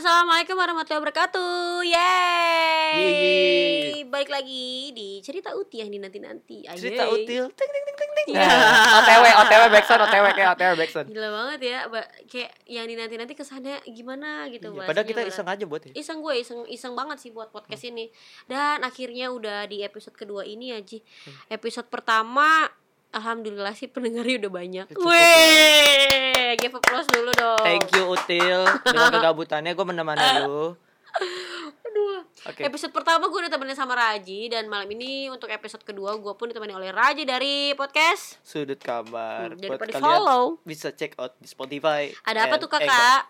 Assalamualaikum warahmatullahi wabarakatuh. Yeay. Yeay. Balik lagi di cerita Uti yang dinanti-nanti. Ayy. cerita util ting ting ting ting ting. Nah, otw otw backsound otw kayak otw backsound Gila banget ya, Ba- kayak yang dinanti-nanti kesannya gimana gitu Iya, padahal kita iseng aja buat ya iseng gue iseng iseng banget sih buat podcast ini dan akhirnya udah di episode kedua ini aja episode pertama alhamdulillah sih pendengarnya udah banyak Ya, Weh, give applause dulu dong thank you util dengan kegabutannya gue menemani lu Aduh. oke Episode pertama gue udah temenin sama Raji dan malam ini untuk episode kedua gue pun ditemani oleh Raji dari podcast. sudut kabar Hmm, daripada kalian follow. bisa check out di Spotify Ada apa tuh Anchor. kakak?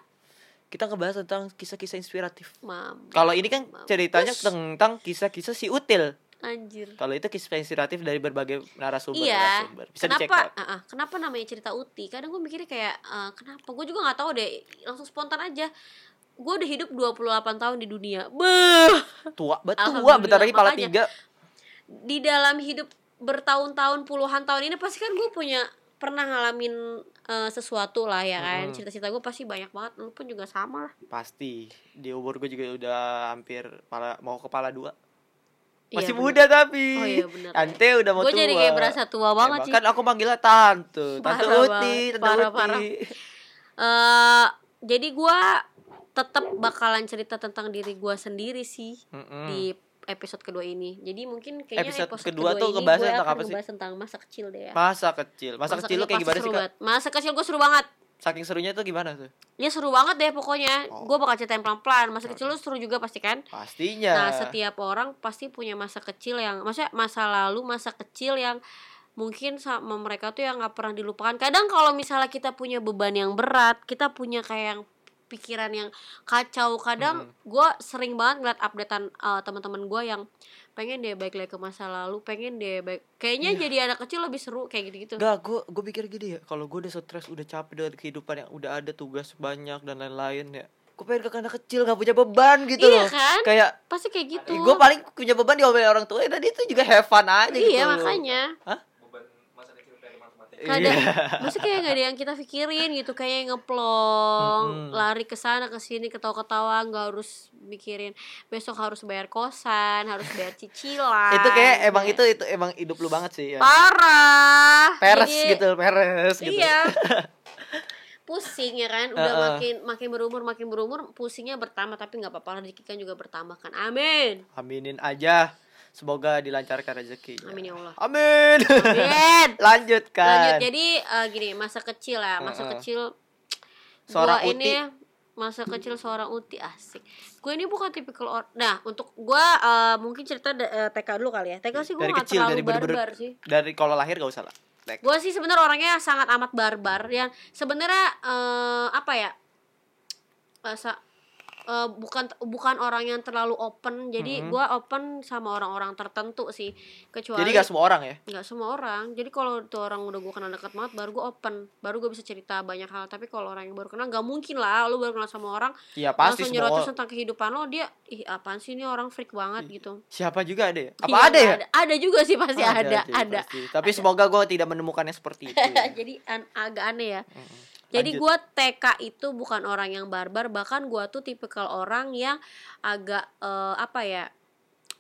kita ngebahas tentang kisah-kisah inspiratif Mam. kalau ini kan Mampus. ceritanya tentang kisah-kisah si util Anjir. kalau itu kisah inspiratif dari berbagai narasumber Iya. narasumber bisa Kenapa? out ah, ah, kenapa namanya cerita Uti? Kadang gue mikirnya kayak eh, kenapa? Gue juga nggak tahu deh. Langsung spontan aja. Gue udah hidup 28 tahun di dunia. Beuh. tua betul tua bentar lagi pala tiga Di dalam hidup bertahun-tahun puluhan tahun ini pasti kan gue punya pernah ngalamin eh, sesuatu lah ya kan. Mm. Cerita-cerita gue pasti banyak banget. Lu pun juga sama lah. pasti di umur gue juga udah hampir pala, mau kepala dua Iya, masih bener. muda tapi Oh iya, bener. Ante udah mau Gue tua jadi kayak berasa tua banget sih. bahkan aku manggilnya tante tante Parah Uti tante parah, Uti parah. eh jadi gua tetap bakalan cerita tentang diri gua sendiri sih Mm-mm. di episode kedua ini. Jadi mungkin kayaknya Episode episode, kedua tuh ini gue tentang apa sih? tentang masa kecil deh ya. masa kecil masa, kecil lu kayak gimana sih kak banget. Masa kecil gue seru banget. Saking serunya tuh gimana tuh Ya seru banget deh pokoknya. Oh. Gue bakal ceritain pelan-pelan. Masa kecil lu seru juga pasti kan? pastinya Nah, setiap orang pasti punya masa kecil yang maksudnya masa lalu, masa kecil yang mungkin sama mereka tuh yang nggak pernah dilupakan. Kadang kalau misalnya kita punya beban yang berat, kita punya kayak yang pikiran yang kacau. Kadang Hmm. gua sering banget ngeliat updatean uh, teman-teman gua yang pengen deh balik lagi ke masa lalu, pengen deh baik. Kayaknya Iya. jadi anak kecil lebih seru kayak gitu-gitu. Gak, gue gue pikir gini ya, kalau gue udah stres, udah capek dengan kehidupan yang udah ada tugas banyak dan lain-lain ya, gue pengen ke anak kecil gak punya beban gitu Iya loh. kan? Kayak Pasti kayak gitu. gue paling punya beban diomelin orang tua, dan itu juga have fun aja gitu. Iya, makanya. Hah? Kadang Iya. maksudnya kayak gak ada yang kita pikirin gitu kayak ngeplong Mm-mm. lari ke sana ke sini ketawa-ketawa nggak harus mikirin besok harus bayar kosan harus bayar cicilan itu kayak emang itu itu emang hidup lu banget sih ya. parah Peres Jadi, gitu, peres gitu. iya pusing ya kan udah Heeh. makin makin berumur makin berumur pusingnya bertambah tapi nggak apa-apa rezeki kan juga bertambah kan amin Aminin aja. Semoga dilancarkan rezekinya. amin ya Allah Amin. amin Lanjutkan. lanjut jadi eh, gini masa kecil ya masa Heeh. kecil Seorang gua Uti. ini masa kecil seorang uti asik gue ini bukan tipikal or nah untuk gue eh, mungkin cerita da- eh, TK dulu kali ya TK sih gue Dari gak kecil, terlalu dari barbar sih Dari kalau lahir gak usah lah. Gue sih sebenarnya orangnya sangat amat barbar yang sebenarnya eh, apa ya eh, eh, bukan bukan orang yang terlalu open jadi Mhm. gua open sama orang-orang tertentu sih kecuali Jadi gak semua orang ya? nggak semua orang jadi kalau tuh orang udah gue kenal dekat banget baru gue open baru gue bisa cerita banyak hal tapi kalau orang yang baru kenal nggak mungkin lah lu baru kenal sama orang Iya pasti langsung nyerocos tentang kehidupan lo dia ih apaan sih ini orang freak banget gitu Siapa juga ada ya? Apa Iya, ada ya? ada, ada juga sih pasti ada sih, ada, pasti. Tapi semoga gue tidak menemukannya seperti itu. ya. jadi an- agak aneh ya Mm-mm. Jadi gue TK itu bukan orang yang barbar bahkan gue tuh tipikal orang yang agak eh, apa ya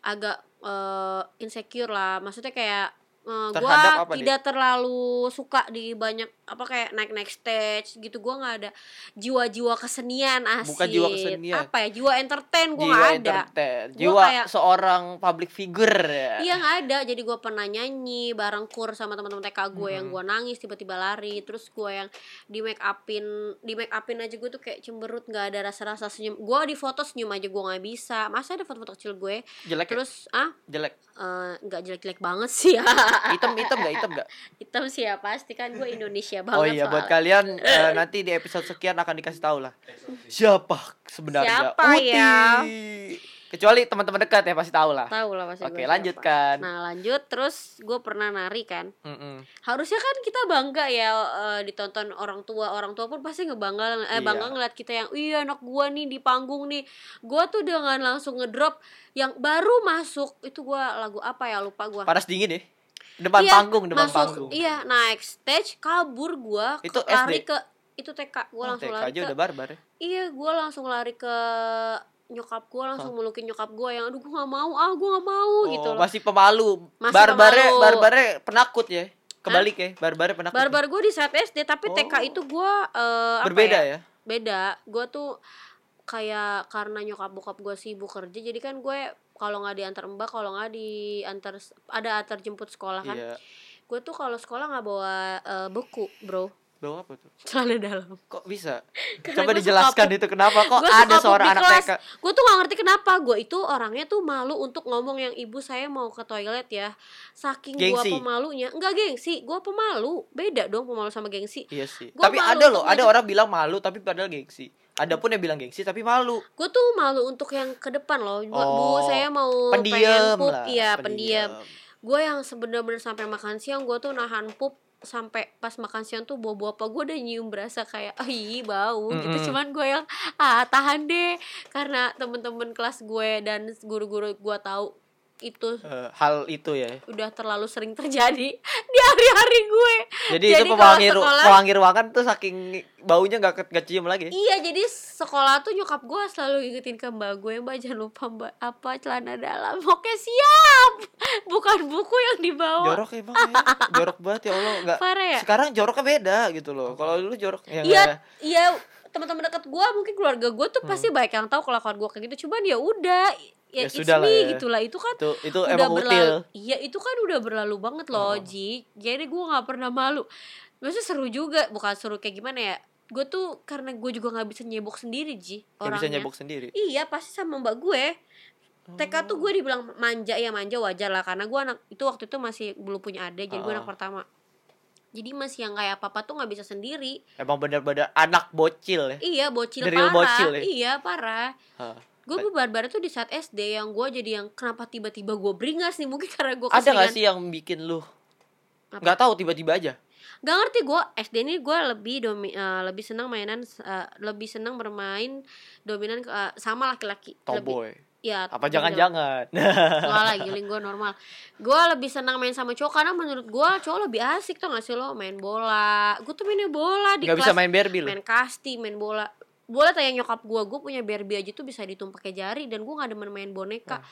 agak eh, insecure lah maksudnya kayak gue Terhadap apa nih? tidak terlalu suka di banyak apa kayak naik naik stage gitu gue nggak ada jiwa-jiwa kesenian asik Bukan jiwa kesenian. apa ya jiwa entertain gue nggak ada entertain, Gua jiwa kayak- seorang public figure ya. Iya nggak ada, jadi gue pernah nyanyi bareng kur sama teman-teman TK gue yang Mhm. gue nangis tiba-tiba lari, terus gue yang di make upin, di make upin aja gue tuh kayak cemberut nggak ada rasa-rasa senyum. Gue di foto senyum aja gue nggak bisa, masa ada foto-foto kecil gue, Jelek ya? terus ah Jelek. eh, nggak jelek-jelek banget sih ya, Hitam hitam gak hitam gak? hitam sih ya pasti kan gue Indonesia banget Oh iya buat soalnya. kalian eh, nanti di episode sekian akan dikasih tahu lah. Siapa sebenarnya Siapa Uti. ya? Kecuali teman-teman dekat ya pasti tahu lah. Tahu lah pasti Oke, gue lanjutkan. siapa. Nah lanjut, terus gue pernah nari kan. Mm-mm. harusnya kan kita bangga ya eh, ditonton orang tua orang tua pun pasti ngebangga eh Iya. bangga ngeliat kita yang iya anak gua nih di panggung nih gua tuh dengan langsung ngedrop yang baru masuk itu gua lagu apa ya lupa gua Panas dingin ya? Depan Iya, panggung, depan masuk panggung. iya naik stage kabur gua Itu ke- lari SD? ke itu TK gue Oh, langsung TK lari aja ke udah barbar ya. iya gue langsung lari ke nyokap gue langsung melukin nyokap gue yang aduh gue nggak mau ah gue nggak mau gitu Oh, loh masih pemalu. Masih Barbare pemalu. barbare penakut ya. Kebalik ya, barbare penakut. barbar gue di saat SD tapi Oh. TK itu gue apa Berbeda ya? ya. beda gue tuh kayak karena nyokap bokap gue sibuk kerja jadi kan gue kalau nggak diantar mbak kalau nggak diantar ada antar jemput sekolah kan Iya. gue tuh kalau sekolah nggak bawa eh, buku bro Bawa apa tuh? celana dalam Kok bisa? Coba dijelaskan itu kenapa kok ada seorang anak. TK. gue tuh gak ngerti kenapa gue itu orangnya tuh malu untuk ngomong yang ibu saya mau ke toilet ya saking gue pemalunya enggak gengsi gue pemalu beda dong pemalu sama gengsi Iya sih. Gua tapi ada loh, ada orang bilang malu tapi padahal gengsi. Ada pun yang bilang gengsi tapi malu. gue tuh malu untuk yang ke depan loh. Bu, Oh, bu saya mau pengen Pendiam pup. lah. iya pendiam. gue yang sebener-bener sampai makan siang gue tuh nahan pup sampai pas makan siang tuh bau bau apa. Gue udah nyium berasa kayak ah ih bau. Gitu. Mm-mm. cuman gue yang ah tahan deh. Karena temen-temen kelas gue dan guru-guru gue tahu itu Eh, hal itu ya. udah terlalu sering terjadi di hari-hari gue Jadi, Jadi itu pewangi ru- pewangi ruangan tuh saking baunya nggak ke- nggak cium lagi. Iya jadi sekolah tuh nyokap gue selalu ingetin ke mbak gue Mbak jangan lupa mbak apa celana dalam Oke siap Bukan buku yang dibawa Jorok emang ya. Jorok banget ya Allah nggak. Ya Sekarang joroknya beda gitu loh. Kalau dulu jorok ya Iya nggak- Iya teman-teman dekat gue mungkin keluarga gue tuh pasti banyak yang tahu kalau gue kayak gitu Cuman ya udah Hmm. Ya Ya, sudah lah ya. gitu lah Itu kan itu itu udah emang berlalu. Iya itu kan udah berlalu banget loh Oh. Ji Jadi gue gak pernah malu Maksudnya seru juga Bukan seru kayak gimana ya Gue tuh karena gue juga gak bisa nyebok sendiri Ji Nggak bisa orangnya. nyebok sendiri. Iya pasti sama mbak gue TK tuh Oh. gue dibilang manja ya manja wajar lah karena gue anak itu waktu itu masih belum punya adik jadi gue anak pertama jadi masih yang kayak papa tuh nggak bisa sendiri Emang bener-bener anak bocil ya. iya bocil parah bocil ya? iya parah. Gue barbar tuh di saat SD yang gue jadi yang kenapa tiba-tiba gue beringas nih mungkin karena gue Ada gak sih yang bikin lu Apa? nggak tahu tiba-tiba aja? Gak ngerti gue SD ini gue lebih domi, eh, lebih senang mainan eh, lebih senang bermain dominan eh, sama laki-laki lebih Tomboy. ya Apa lebih jangan-jangan? Enggak lah giling gue normal Gue lebih senang main sama cowok Karena menurut gue cowok lebih asik tau gak sih lo Main bola Gue tuh mainnya bola di Gak kelas bisa main Barbie lu. Main kasti, main bola Boleh tanya nyokap gue Gue punya Barbie aja tuh bisa dihitung pakai jari Dan gue gak demen main boneka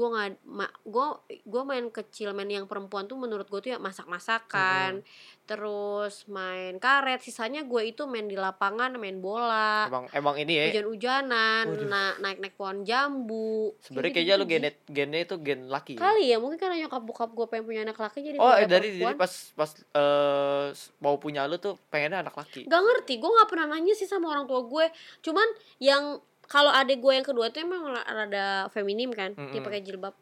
Gue gak ma, gue gue main kecil Main yang perempuan tuh menurut gue tuh ya masak-masakan Terus main karet Sisanya gue itu main di lapangan Main bola Emang emang ini ya. Hujan-hujanan Waduh. na Naik-naik pohon jambu Sebenarnya Kayak kayaknya lu genet gennya itu gen laki. ya? Kali ya mungkin karena nyokap bokap gue pengen punya anak laki jadi Oh, eh, dari perempuan. pas pas eh, mau punya lu tuh pengennya anak laki. Gak ngerti, gue gak pernah nanya sih sama orang tua gue Cuman yang kalau adik gue yang kedua tuh emang rada feminim kan Dia Mm-mm. pakai jilbab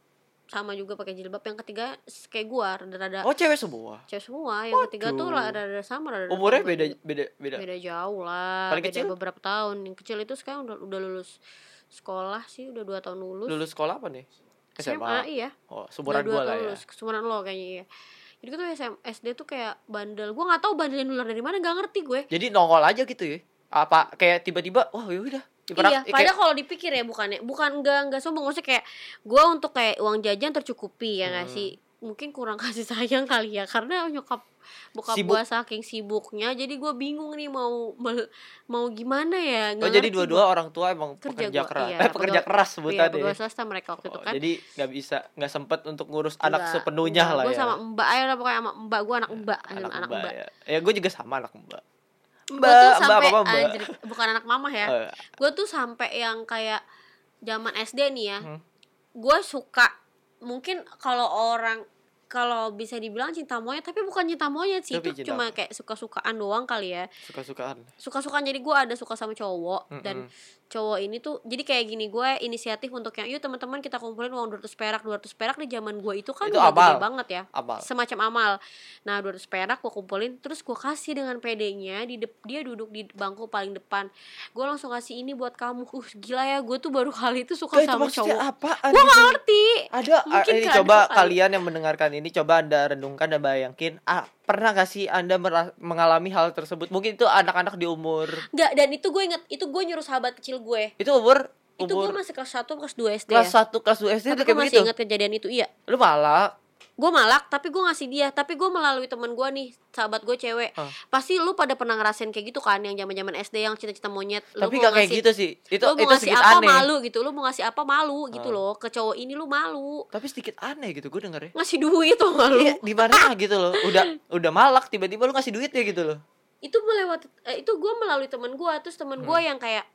sama juga pakai jilbab Yang ketiga kayak gue rada-rada Oh, cewek semua. cewek semua Yang ketiga tuh Waduh. rada-rada sama rada Umurnya beda beda beda. beda jauh lah Paling beda kecil? beberapa tahun Yang kecil itu sekarang udah, udah lulus sekolah sih Udah dua tahun lulus Lulus sekolah apa nih? SMA. iya Oh, sumuran gua tahun lah ya. lulus Sumuran lo kayaknya iya jadi gue tuh SM, SD tuh kayak bandel gue nggak tahu bandelnya nular dari mana gak ngerti gue Jadi nongol aja gitu ya. Apa kayak tiba-tiba wah ya udah. iya, padahal kalau dipikir ya bukannya bukan enggak enggak sombong maksudnya kayak gue untuk kayak uang jajan tercukupi ya Hmm. sih mungkin kurang kasih sayang kali ya karena nyokap bokap Sibuk. gue saking sibuknya jadi gue bingung nih mau mau gimana ya Oh, nggak jadi ngerti dua-dua orang tua emang Kerja pekerja gua, keras. iya, eh, pekerja pegawai- keras gua. iya, sebutannya. pegawai swasta mereka waktu itu Oh, kan Jadi nggak bisa nggak sempet untuk ngurus anak Enggak, sepenuhnya enggak. lah Gua ya. sama mbak ayo lah pokoknya sama mbak gue anak mbak anak, anak mbak, mbak ya. Ya gue juga sama anak mbak. Gue tuh sampai anjir, bukan anak mama ya Oh, ya. gue tuh sampai yang kayak zaman SD nih ya Hmm. gue suka mungkin kalau orang kalau bisa dibilang cinta monyet tapi bukan cinta monyet sih Tapi itu cinta cuma kayak suka-sukaan doang kali ya Suka-sukaan. suka-sukaan jadi gue ada suka sama cowok dan Mm-mm. Cowok ini tuh jadi kayak gini gue inisiatif untuk yang yuk teman-teman kita kumpulin uang 200 perak 200 perak di zaman gue itu kan Itu udah amal. gede banget ya Amal. semacam amal nah 200 perak gue kumpulin terus gue kasih dengan pedenya di dep- dia duduk di bangku paling depan gue langsung kasih ini buat kamu uh gila ya gue tuh baru kali itu suka Gak, itu sama maksudnya cowok apaan? gue gak ngerti Ada ah, Mungkin ini keadaan coba kali. kalian yang mendengarkan ini coba Anda renungkan dan bayangin ah pernah gak sih Anda mengalami hal tersebut? Mungkin itu anak-anak di umur Nggak, dan itu gue inget itu gue nyuruh sahabat kecil gue. Itu umur? Itu gue masih kelas 1 kelas 2 SD kelas ya. 1 kelas 2 SD tapi kayak masih begitu. inget kejadian itu iya. Lu malah gue malak tapi gue ngasih dia tapi gue melalui teman gue nih sahabat gue cewek Ah. pasti lu pada pernah ngerasain kayak gitu kan yang zaman zaman SD yang cita-cita monyet lu Tapi gak kayak gitu sih. Itu lu mau itu ngasih apa aneh. malu gitu lu mau ngasih apa malu gitu Ah. loh ke cowok ini lu malu Tapi sedikit aneh gitu gue denger ya. ngasih duit tuh malu Iya, di mana gitu loh. Udah udah malak tiba-tiba lu ngasih duit ya gitu loh. itu melewati eh, itu gue melalui teman gue terus teman gue Hmm. yang kayak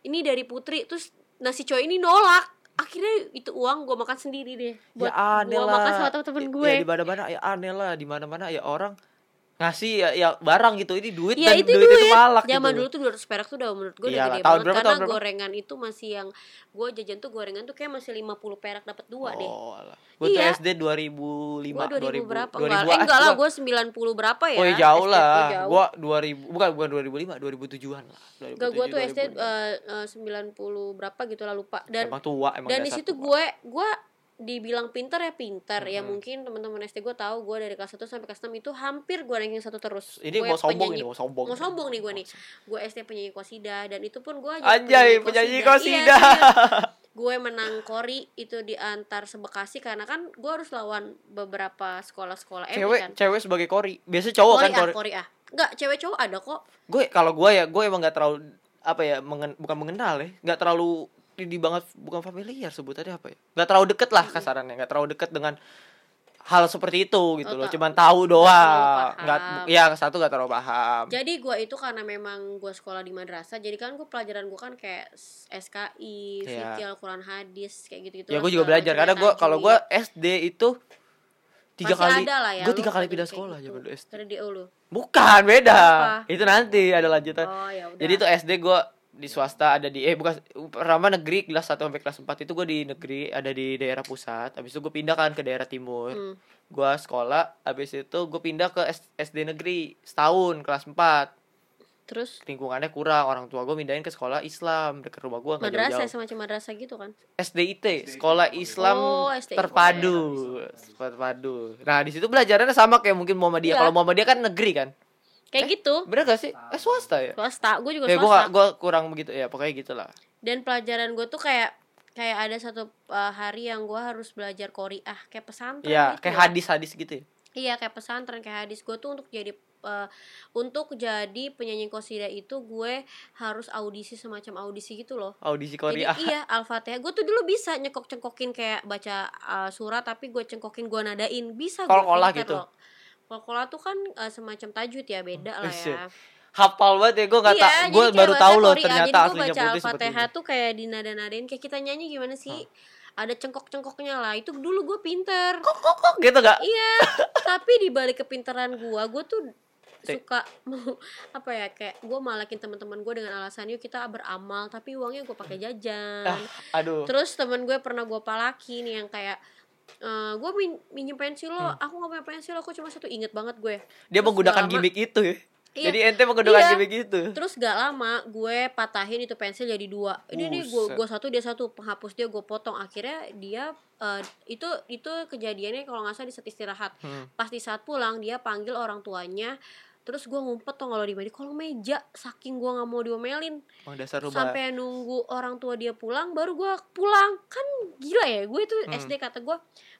ini dari putri terus nasi cowok ini nolak akhirnya itu uang gue makan sendiri deh. Buat ya aneh gue makan sama temen-temen Ya- gue. Ya, di mana-mana ya aneh lah, di mana-mana ya orang ngasih ya, ya barang gitu ini duit Ya dan itu duit, duit. itu malak Zaman gitu. dulu tuh 200 perak tuh udah menurut gue udah Iyalah, gede tahun banget berapa, karena tahun berapa? gorengan itu masih yang gue jajan tuh gorengan tuh kayak masih 50 perak dapat dua deh. Oh, alah. Gue Iya. tuh SD 2005, Gue 2000, 2000 berapa? 2000 Enggak, eh, ah, enggak lah, gua- gue 90 berapa ya? Oh ya jauh SD lah. Gua 2000 bukan bukan 2005, 2007-an lah. Enggak, gue tuh 2007, SD 2006. eh, eh, 90 berapa gitu lah lupa. Dan emang tua emang dan di situ gue gue dibilang pinter ya pinter ya Mhm. mungkin teman-teman SD gue tahu gue dari kelas 1 sampai kelas 6 itu hampir gue ranking satu terus ini Gue mau sombong penyanyi- ini mau sombong. mau sombong nih gue nih gue SD penyanyi kosida dan itu pun gue Anjay, penyanyi kosida. gue menang kori itu di antar sebekasi karena kan gue harus lawan beberapa sekolah-sekolah cewek kan cewek sebagai kori. Biasa cowok kori kan ah kori. kori ah nggak cewek cowok ada kok Gue kalau gue ya gue emang gak terlalu apa ya mengen, bukan mengenal ya nggak terlalu ini banget bukan familiar sebutannya apa ya? Nggak terlalu deket lah kasarannya nggak terlalu deket dengan hal seperti itu gitu Oh, loh cuman tahu doang. nggak ya satu nggak terlalu paham. Jadi gue itu karena memang gue sekolah di madrasah jadi kan gue pelajaran gue kan kayak SKI, Iya. fikih Al-Quran hadis kayak gitu gitu ya gue juga belajar karena gue kalau gue SD itu tiga Masih kali ada lah ya, gue tiga kali pindah sekolah gitu. zaman SD DO lu? Bukan beda. Apa? itu nanti ada lanjutan. Oh ya udah. Jadi itu SD gue di swasta ada di eh bukan pertama negeri kelas 1 sampai kelas 4 itu gue di negeri ada di daerah pusat. Habis itu gue pindah kan ke daerah timur. Hmm. Gua sekolah habis itu gue pindah ke S- SD negeri setahun kelas 4. terus Lingkungannya kurang, orang tua gue mindahin ke sekolah Islam dekat rumah gue nggak madrasah jauh-jauh. semacam madrasah gitu kan SDIT, Sekolah Islam Oh, SDIT. Terpadu. Terpadu. Nah, di situ belajarannya sama kayak mungkin Muhammadiyah. Iya. Kalau Muhammadiyah kan negeri kan? Kayak gitu Bener gak sih? Eh swasta ya? swasta gue juga Ya gue swasta kurang begitu ya, pokoknya gitulah. dan pelajaran gue tuh kayak kayak ada satu uh, hari yang gue harus belajar koriah kayak pesantren Iya, gitu kayak hadis-hadis gitu ya. Iya kayak pesantren kayak hadis gue tuh untuk jadi eh, untuk jadi penyanyi kosida itu gue harus audisi semacam audisi gitu loh. Audisi Jadi Korea. iya Al-Fatihah gue tuh dulu bisa nyekok cengkokin kayak baca uh, surat tapi gue cengkokin gue nadain bisa gue Kol-kolah gitu? loh. Kol-kolah tuh kan uh, semacam tajwid ya beda lah ya. Hafal banget ya, gue gak iya, gue baru tahu loh ternyata jadi gue aslinya baca putih seperti Al-Fatihah tuh kayak dinada-nadain kayak kita nyanyi gimana sih? Ada cengkok-cengkoknya lah. Itu dulu gue pinter. Kok kok kok gitu gak? Iya, tapi di balik kepintaran gua, gua tuh suka mau apa ya kayak gua malakin teman-teman gue dengan alasan yuk kita beramal tapi uangnya gue pakai jajan Ah, aduh. terus temen gue pernah gue palakin yang kayak eh gue min minjem pensil lo Hmm. aku nggak punya pensil aku cuma satu inget banget gue Dia terus menggunakan gak gimmick itu ya. Iya. Jadi ente menggunakan Iya. gimmick itu. terus gak lama gue patahin itu pensil jadi dua ini nih gue Buset. gue satu dia satu penghapus dia gue potong akhirnya dia eh, itu itu kejadiannya kalau nggak salah di saat istirahat Hmm. pas di saat pulang dia panggil orang tuanya terus gue ngumpet tuh kalau di di kolong meja saking gue nggak mau diomelin. Dasar rubah. sampai nunggu orang tua dia pulang baru gue pulang. Kan gila ya gue tuh Hmm. SD kata gue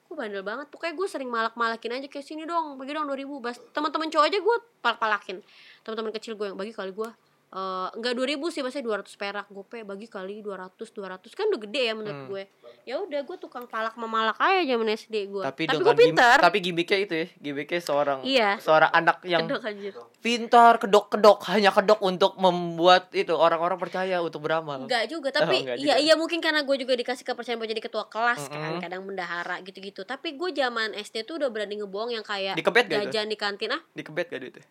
gue bandel banget. Pokoknya gue sering malak malakin aja kayak sini dong bagi dong 2000 bas. Teman-teman cowok aja gue palak palakin teman-teman kecil gue yang bagi kali gue eh enggak 2000 sih maksudnya 200 perak gue bagi kali 200 200 kan udah gede ya menurut Hmm. gue ya udah gue tukang palak memalak aja zaman SD gue Tapi, tapi gue pintar gim- tapi gimmicknya itu ya, gimmicknya seorang Iya. seorang anak yang Kedok anjir. pintar kedok-kedok hanya kedok untuk membuat itu orang-orang percaya untuk beramal. Enggak juga, Oh, tapi enggak iya iya mungkin karena gue juga dikasih kepercayaan buat jadi ketua kelas kan, Mm-mm. kadang bendahara gitu-gitu. Tapi gue zaman SD tuh udah berani ngebohong yang kayak Dikebet jajan di kantin ah, Dikebet gak itu?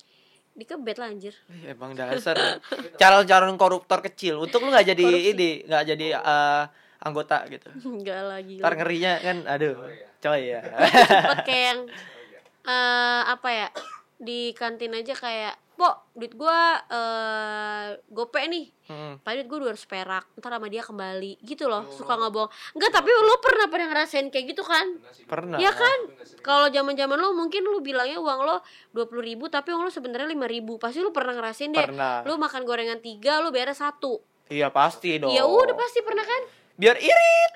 Dikebet lah anjir. Emang dasar calon-calon koruptor kecil. Untuk lu nggak jadi Korupsi. ini, nggak jadi eh, anggota gitu. Enggak lagi. Ntar ngerinya kan, aduh, coy ya. Sempet kayak yang eh apa ya? Di kantin aja kayak, "Pok, duit gua eh gope nih." Hmm. Padahal duit gue 200 perak Ntar sama dia kembali Gitu loh Suka ngebohong Enggak tapi lu pernah pernah ngerasain kayak gitu kan Pernah. Ya kan? Kalau zaman zaman lo mungkin lu bilangnya uang lo dua puluh ribu tapi uang lo sebenarnya lima ribu. Pasti lu pernah ngerasain deh. Pernah. Lu makan gorengan tiga, lu bayar satu. Iya pasti dong. Ya udah pasti pernah kan? Biar irit.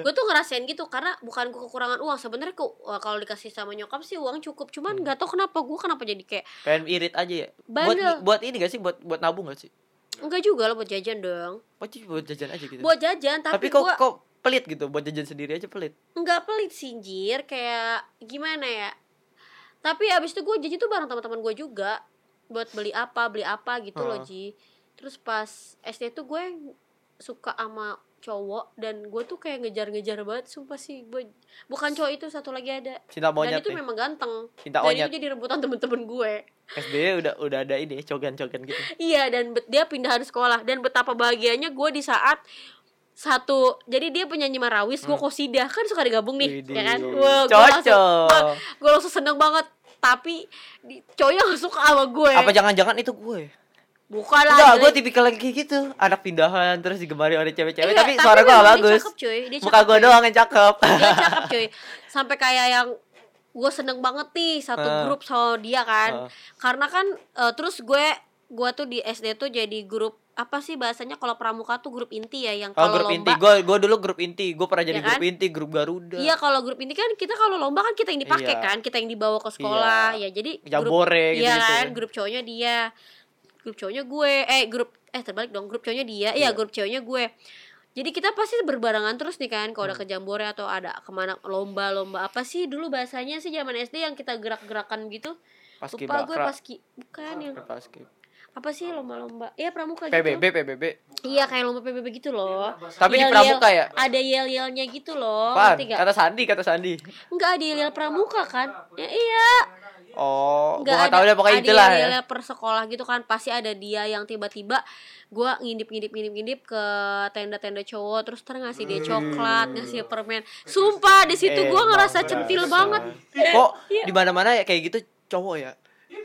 Gue tuh ngerasain gitu karena bukan gue kekurangan uang. Sebenarnya kalau dikasih sama nyokap sih uang cukup. Cuman Hmm. nggak tahu kenapa gue kenapa jadi kayak pengen irit aja ya? Buat Bandel. buat ini gak sih? Buat buat nabung gak sih? Enggak juga lah buat jajan dong. Oh, buat jajan aja gitu? Buat jajan tapi, tapi, kok gue kok pelit gitu? Buat jajan sendiri aja pelit. Nggak pelit sih Jir. Kayak gimana ya? Tapi abis itu gue jajan tuh bareng teman-teman gue juga. Buat beli apa beli apa gitu loh Heeh. Ji. Terus pas SD tuh gue suka sama cowok dan gue tuh kayak ngejar-ngejar banget sumpah sih gue bukan cowok itu satu lagi ada. Cinta dan itu nih. memang ganteng. Cinta dan monyet. itu jadi rebutan temen-temen gue. SD udah udah ada ini cogan-cogan gitu. Iya dan dia pindahan sekolah. Dan betapa bahagianya gue di saat satu jadi dia penyanyi marawis gue Hmm. kosidah kan suka digabung nih Widih. ya kan? Gue langsung cocok gue langsung seneng banget. Tapi di, cowoknya gak suka sama gue. Apa jangan-jangan itu gue bukan lah Enggak, gue tipikal lagi kayak gitu. Anak pindahan terus digemari oleh cewek-cewek. Iya, Tapi suara gue bagus. cakep, cuy. Dia Muka gue doang yang cakep. Dia cakep cuy. Sampai kayak yang gue seneng banget nih satu Ah. grup sama dia kan. Ah. karena kan eh, terus gue gue tuh di SD tuh jadi grup apa sih bahasanya? Kalau pramuka tuh grup inti ya yang Oh kalau grup inti. Lomba Gue gue dulu grup inti. Gue pernah jadi Ya grup kan? inti Grup Garuda. Iya kalau grup inti kan kita kalau lomba kan kita yang dipakai Iya. kan. Kita yang dibawa ke sekolah. Ya jadi grup Jambore gitu, iya gitu kan? Grup cowoknya dia grup cowoknya gue. Eh grup eh terbalik dong grup cowoknya dia. Iya Iya. grup cowoknya gue. Jadi kita pasti berbarengan terus nih kan kalau udah Hmm. ke Jambore atau ada ke mana lomba-lomba apa sih? Dulu bahasanya sih zaman SD yang kita gerak-gerakan gitu. Paski lupa gue paski bukan yang Paski apa sih lomba-lomba? Iya pramuka PBB gitu PBB iya kayak lomba PBB gitu loh. Tapi di Yel-yel- pramuka ya? ada yel-yelnya gitu loh Apaan? Kata Sandi Kata Sandi. Enggak ada yel-yel pramuka kan? Ya iya Oh Gue nggak gak tau deh pokoknya itulah ya. per sekolah gitu kan pasti ada dia yang tiba-tiba gue ngintip ngintip ngintip ngintip ke tenda-tenda cowok terus ntar ngasih dia coklat ngasih dia permen. Sumpah di situ gue Emang ngerasa centil banget. Kok Iya. di mana-mana ya kayak gitu cowok ya?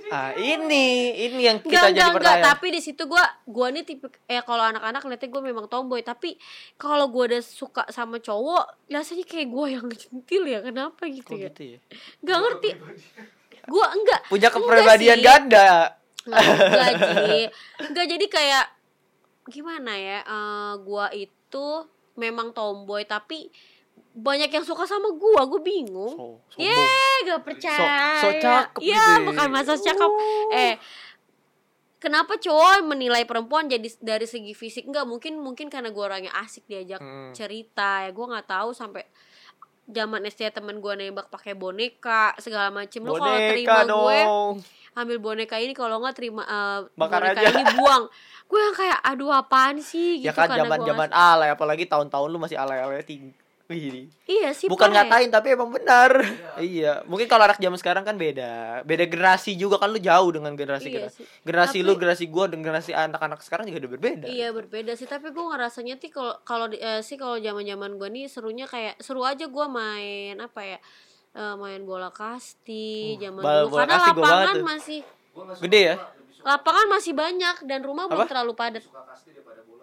Ah ini Ini yang kita enggak, jadi enggak, pertanyaan. Tapi di situ gua gua nih tipe eh kalau anak-anak ngeliatnya gue memang tomboy, tapi kalau gua udah suka sama cowok, rasanya kayak gua yang centil ya. Kenapa gitu Kok ya? gitu ya? Enggak ngerti. Gua enggak. Punya kepribadian ganda Enggak, Ji. Enggak jadi kayak gimana ya? eh, gua itu memang tomboy tapi banyak yang suka sama gua, gue bingung. So, sombong. Eh, gak percaya. so cakep Iya, gitu ya. bukan masa cakep. Eh, kenapa cowok menilai perempuan jadi dari segi fisik enggak mungkin mungkin karena gue orangnya asik diajak Hmm. cerita ya gue nggak tahu sampai zaman SD temen gue nembak pakai boneka segala macem lu kalau terima Boneka gue dong ambil boneka ini kalau nggak terima eh, Bakar boneka aja. ini buang gue yang kayak aduh apaan sih Ya gitu kan karena zaman zaman alay apalagi tahun-tahun lu masih alay-alay tinggi. Wih, iya sih bukan ya. ngatain tapi emang benar. Iya, mungkin kalau anak zaman sekarang kan beda. Beda generasi juga kan lu jauh dengan generasi Iya sih. Generasi Tapi- lu, generasi gua dan generasi anak-anak sekarang juga udah berbeda. Iya berbeda sih tapi gue ngerasanya sih kalau kalau di- eh, sih kalau zaman zaman gue nih serunya kayak seru aja gue main apa ya eh, main bola kasti zaman bal- dulu karena gua lapangan masih Gede ya? lapangan masih banyak dan rumah belum Apa? terlalu padat.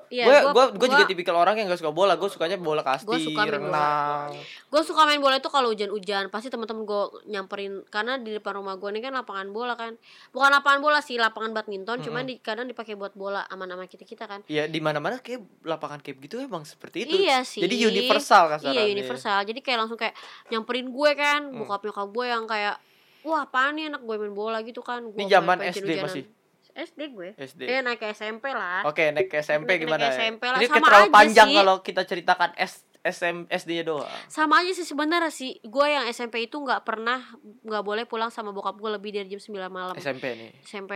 Iya, gue gua- gua, gua juga tipikal orang yang gak suka bola. Gue sukanya bola kasti, Gua suka renang. gue suka main bola itu kalau hujan-hujan pasti teman-teman gue nyamperin karena di depan rumah gue ini kan lapangan bola kan bukan lapangan bola sih lapangan badminton cuman di kadang dipakai buat bola aman-aman kita kita kan Ya di mana-mana kayak lapangan kayak gitu emang seperti itu. Iya sih. Jadi universal kasarnya. Iya universal. Jadi kayak langsung kayak nyamperin gue kan, Hmm. bokap nyokap gue yang kayak wah apaan nih anak gue main bola gitu kan. Gua Ini zaman SD masih? SD gue. SD. Eh naik ke SMP lah. Oke, naik ke SMP Naik gimana? ke SMP lah, Ini sama terlalu aja panjang sih. kalau kita ceritakan S SM SD-nya doang. Sama aja sih sebenarnya sih. Gue yang SMP itu nggak pernah nggak boleh pulang sama bokap gue lebih dari jam 9 malam. SMP nih. SMP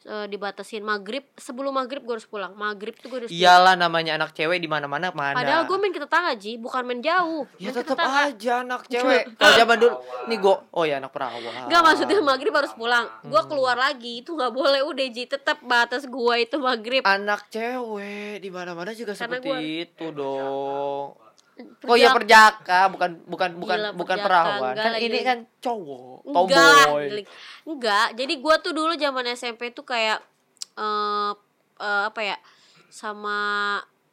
eh, dibatasin maghrib sebelum maghrib gue harus pulang maghrib tuh gue harus pulang. Iyalah namanya anak cewek di mana-mana mana. padahal gue main ke tetangga ji bukan main jauh Ya tetap aja anak cewek. Kalau zaman dulu nih gue oh ya anak perawan. Enggak maksudnya maghrib harus pulang Hmm. Gue keluar lagi Itu nggak boleh udah Ji Tetap batas gue itu maghrib Anak cewek di mana-mana juga Karena seperti gua- itu dong. Oh ya perjaka, bukan bukan bukan Gila, bukan perjaka, perawan. enggak Kan lah, ini kan cowok, Enggak lah, tomboy. Giling. Enggak Jadi gue tuh dulu zaman SMP tuh kayak eh eh, Apa ya Sama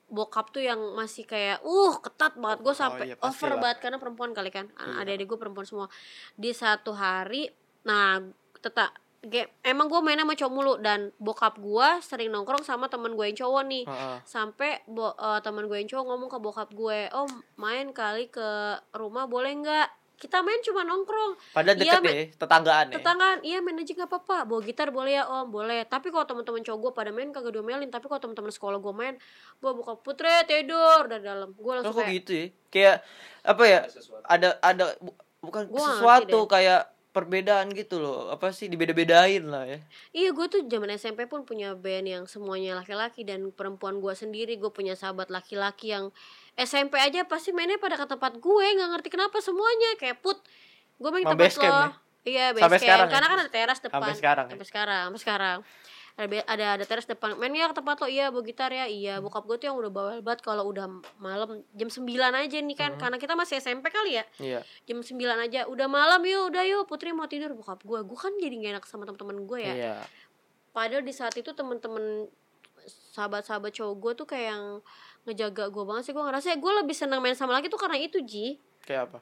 bokap tuh yang masih kayak uh ketat banget gue sampai iya, over pastilah. banget karena perempuan kali kan Iya. adik-adik gue perempuan semua di satu hari nah tetap kayak emang gue main sama cowok mulu dan bokap gue sering nongkrong sama temen gue yang cowok nih. Heeh. sampai bo eh, teman gue yang cowok ngomong ke bokap gue oh main kali ke rumah boleh nggak? Kita main cuma nongkrong. Padahal Iya, deket ya, tetanggaan ya. tetanggaan. Iya main aja nggak apa-apa. Bawa gitar boleh ya om? Boleh. Tapi kalau teman-teman cowok gue pada main kagak diomelin. Tapi kalau teman-teman sekolah gue main gue buka putre tidur dari dalam. Gue Oh, langsung kok kayak gitu ya? Kayak apa ya? Ada ada bu- bukan Gua sesuatu kayak perbedaan gitu loh. Apa sih dibeda-bedain lah ya. Iya gue tuh zaman SMP pun punya band yang semuanya laki-laki dan perempuan gue sendiri gue punya sahabat laki-laki yang SMP aja pasti mainnya pada ke tempat gue nggak ngerti kenapa semuanya kayak put gue main tempat lo ya? iya base Sampai camp. sekarang ya? karena kan ada teras depan Sampai sekarang ya? sampai sekarang sampai sekarang ada ada ada teras depan. Mainnya ke tempat lo. Iya bawa gitar ya. Iya bokap gue tuh yang udah bawel banget kalau udah malam jam 9 aja nih kan. Karena kita masih SMP kali ya. Iya. jam 9 aja. Udah malam yuk udah yuk. Putri mau tidur. Bokap gue gue kan jadi gak enak sama teman-teman gue ya. Iya. padahal di saat itu temen-temen sahabat-sahabat cowok gue tuh kayak yang ngejaga gue banget sih. Gue ngerasa gue lebih senang main sama laki tuh karena itu ji. Kayak apa?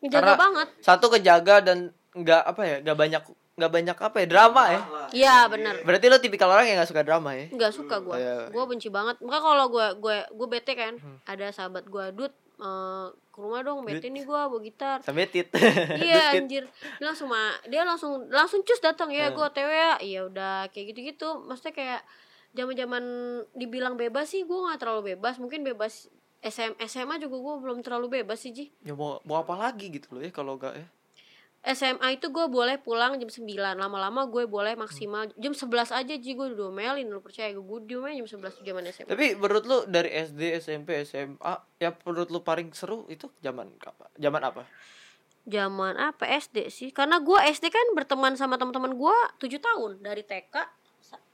ngejaga Karena- banget. Satu kejaga dan nggak apa ya? nggak banyak nggak banyak apa ya? Drama ya. iya benar Berarti lo tipikal orang yang nggak suka drama ya? nggak suka gue Iya. gue benci banget makanya kalau gue gue gue bete kan Hmm. ada sahabat gue dud eh, ke rumah dong bete nih gue bawa gitar Sampai tit. iya anjir dia langsung ma dia langsung langsung cus datang ya Hmm. gue otw ya iya udah kayak gitu gitu maksudnya kayak zaman zaman dibilang bebas sih gue nggak terlalu bebas mungkin bebas SM, SMA juga gue belum terlalu bebas sih Ji Ya mau mau apa lagi gitu loh ya kalau nggak ya? SMA itu gue boleh pulang jam 9 Lama-lama gue boleh maksimal Jam 11 aja Ji. Gue diomelin Lu percaya gue Gue diomelin jam 11 zaman SMA Tapi menurut lu dari SD, SMP, SMA yang menurut lu paling seru itu zaman apa? Zaman apa? Zaman apa? SD sih. Karena gue SD kan berteman sama teman-teman gue 7 tahun. Dari TK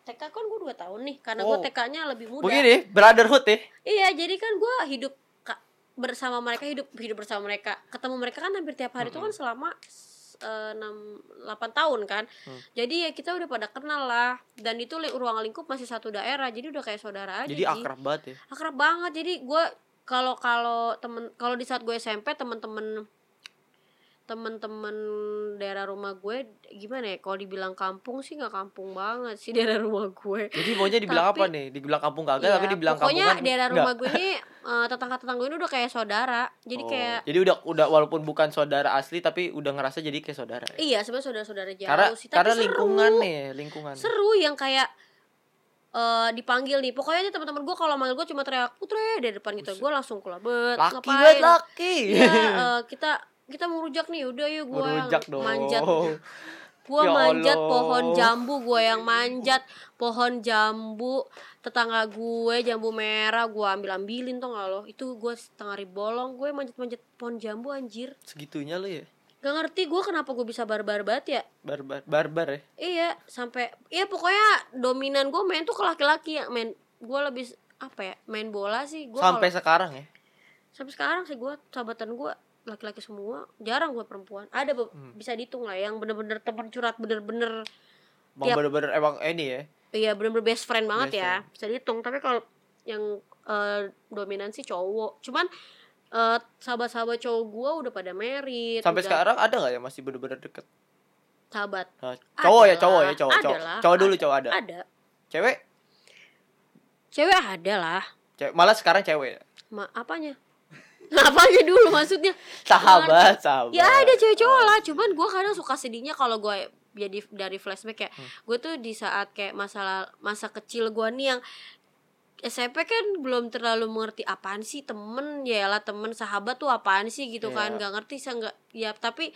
TK kan gue 2 tahun nih. Karena gue Oh. TK-nya lebih muda. Begini, brotherhood ya. Iya jadi kan gue hidup bersama mereka hidup hidup bersama mereka. Ketemu mereka kan hampir tiap hari itu kan selama enam delapan tahun kan Hmm. jadi ya kita udah pada kenal lah dan itu li- ruang lingkup masih satu daerah jadi udah kayak saudara aja Jadi akrab banget ya. akrab banget jadi gue kalau kalau temen kalau di saat gue SMP temen-temen temen-temen daerah rumah gue gimana ya kalau dibilang kampung sih nggak kampung banget sih daerah rumah gue Jadi maunya dibilang Tapi- apa nih? Dibilang kampung kagak Iya, tapi dibilang pokoknya kampungan. daerah enggak. rumah gue ini eh, tetangga-tetangga gue ini udah kayak saudara jadi Oh, kayak Jadi udah udah walaupun bukan saudara asli tapi udah ngerasa jadi kayak saudara. Ya? iya sebenarnya saudara-saudara jauh Karena sih tapi karena seru. lingkungan nih, lingkungan. seru yang kayak eh dipanggil nih pokoknya nih teman-teman gue kalau manggil gue cuma teriak putre dari depan gitu gue langsung keluar bet Laki ngapain laki. Iya, eh, kita kita mau rujak nih udah yuk gue yang dong. manjat gue Ya manjat Allah. pohon jambu gue yang manjat pohon jambu tetangga gue jambu merah gue ambil ambilin tuh nggak lo itu gue setengah ribu bolong gue manjat manjat pohon jambu anjir Segitunya lu ya. gak ngerti gue kenapa gue bisa barbar banget ya Barbar barbar ya. iya sampai iya pokoknya dominan gue main tuh ke laki-laki ya main gue lebih apa ya main bola sih gue Sampai sekarang ya. sampai sekarang sih gue sahabatan gue laki-laki semua jarang gue perempuan ada Hmm. bisa dihitung lah yang bener-bener teman curhat bener-bener Bang Tiap- bener-bener emang ini ya. iya bener-bener best friend banget Best ya bisa dihitung tapi kalau yang eh, dominan sih cowok cuman eh, sahabat-sahabat cowok gue udah pada merit Sampai udah sekarang ada nggak yang masih bener-bener deket? sahabat Nah, cowok ya, Ada cowok ya, cowok, ada cowok. Cowok dulu ada. cowok ada. ada Cewek? cewek ada lah Cewek. Malah sekarang cewek. Ma apanya apanya dulu maksudnya Sahabat, sahabat. ya ada cewek cowok lah cuman gue kadang suka sedihnya kalau gue jadi dari flashback ya Hmm. gue tuh di saat kayak masa masa kecil gue nih yang SMP kan belum terlalu mengerti apaan sih temen ya lah temen sahabat tuh apaan sih gitu kan Iya. nggak ngerti saya nggak ya tapi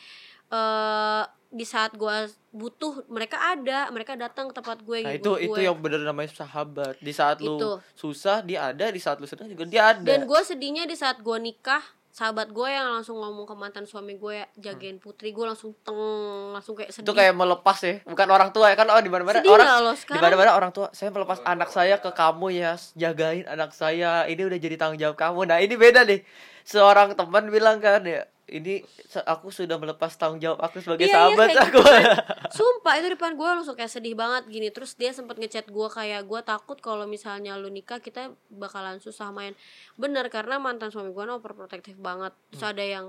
eh di saat gue butuh mereka ada mereka datang ke tempat gue Nah, itu itu gue. yang bener namanya sahabat. Di saat lu Itu. susah dia ada, di saat lu senang juga dia ada. Dan gue sedihnya di saat gue nikah sahabat gue yang langsung ngomong ke mantan suami gue jagain putri gue langsung teng langsung kayak sedih itu kayak melepas ya, bukan orang tua ya kan oh di mana-mana sedih orang di sekarang mana-mana orang tua saya melepas anak saya ke kamu ya jagain anak saya ini udah jadi tanggung jawab kamu nah ini beda nih seorang teman bilang kan ya ini aku sudah melepas tanggung jawab aku sebagai Iya, iya, sahabat kayak aku. sumpah itu depan gue langsung kayak sedih banget gini. Terus dia sempet ngechat gue kayak gue takut kalau misalnya lu nikah kita bakalan susah main. Bener karena mantan suami gue overprotective banget. Terus ada yang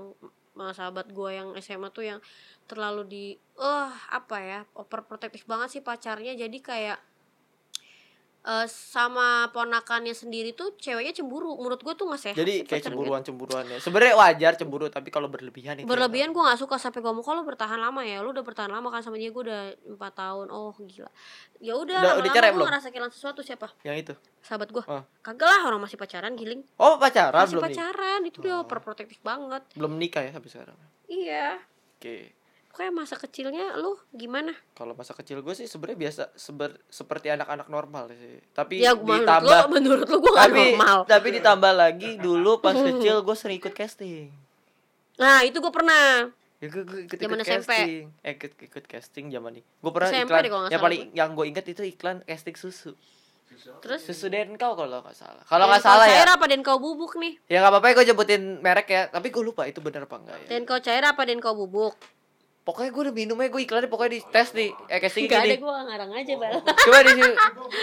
sama sahabat gue yang SMA tuh yang terlalu di eh apa ya overprotective banget sih pacarnya. Jadi kayak eh sama ponakannya sendiri tuh ceweknya cemburu menurut gue tuh nggak sehat Jadi kayak pacaran cemburuan cemburuan ya. Sebenarnya wajar cemburu tapi kalau berlebihan itu. gitu. berlebihan gue nggak suka sampai gue mau kalau bertahan lama ya lu udah bertahan lama kan sama dia gue udah empat tahun oh gila ya udah Udah- udah cerai gue belum? ngerasa kehilangan sesuatu siapa Yang itu. sahabat gue Oh. kagak lah orang masih pacaran giling Oh, pacaran masih belum nih? pacaran itu dia Oh. overprotective banget Belum nikah ya sampai sekarang. iya Oke. Kayak masa kecilnya lu gimana Kalau masa kecil gue sih sebenarnya biasa seber, seperti anak-anak normal sih. Tapi ya menurut ditambah lu menurut lu gue gak tapi normal tapi ditambah lagi dulu pas kecil gue sering ikut casting. nah itu gue pernah Ya, gue, gue ikut, ikut SMP. casting. Eh, ikut, ikut casting zaman nih. Gue pernah SMP iklan deh yang paling yang gue ingat itu iklan casting susu. terus Susu dan kau kalau nggak salah. Kalau nggak salah ya. cair apa Denko bubuk nih Ya nggak apa-apa ya gue nyebutin merek ya. Tapi gue lupa itu bener apa enggak ya. Denko cair apa Denko bubuk Pokoknya gue udah minumnya gue iklannya pokoknya di tes nih. Eh casting Gak ada gue ngarang aja bal. Coba di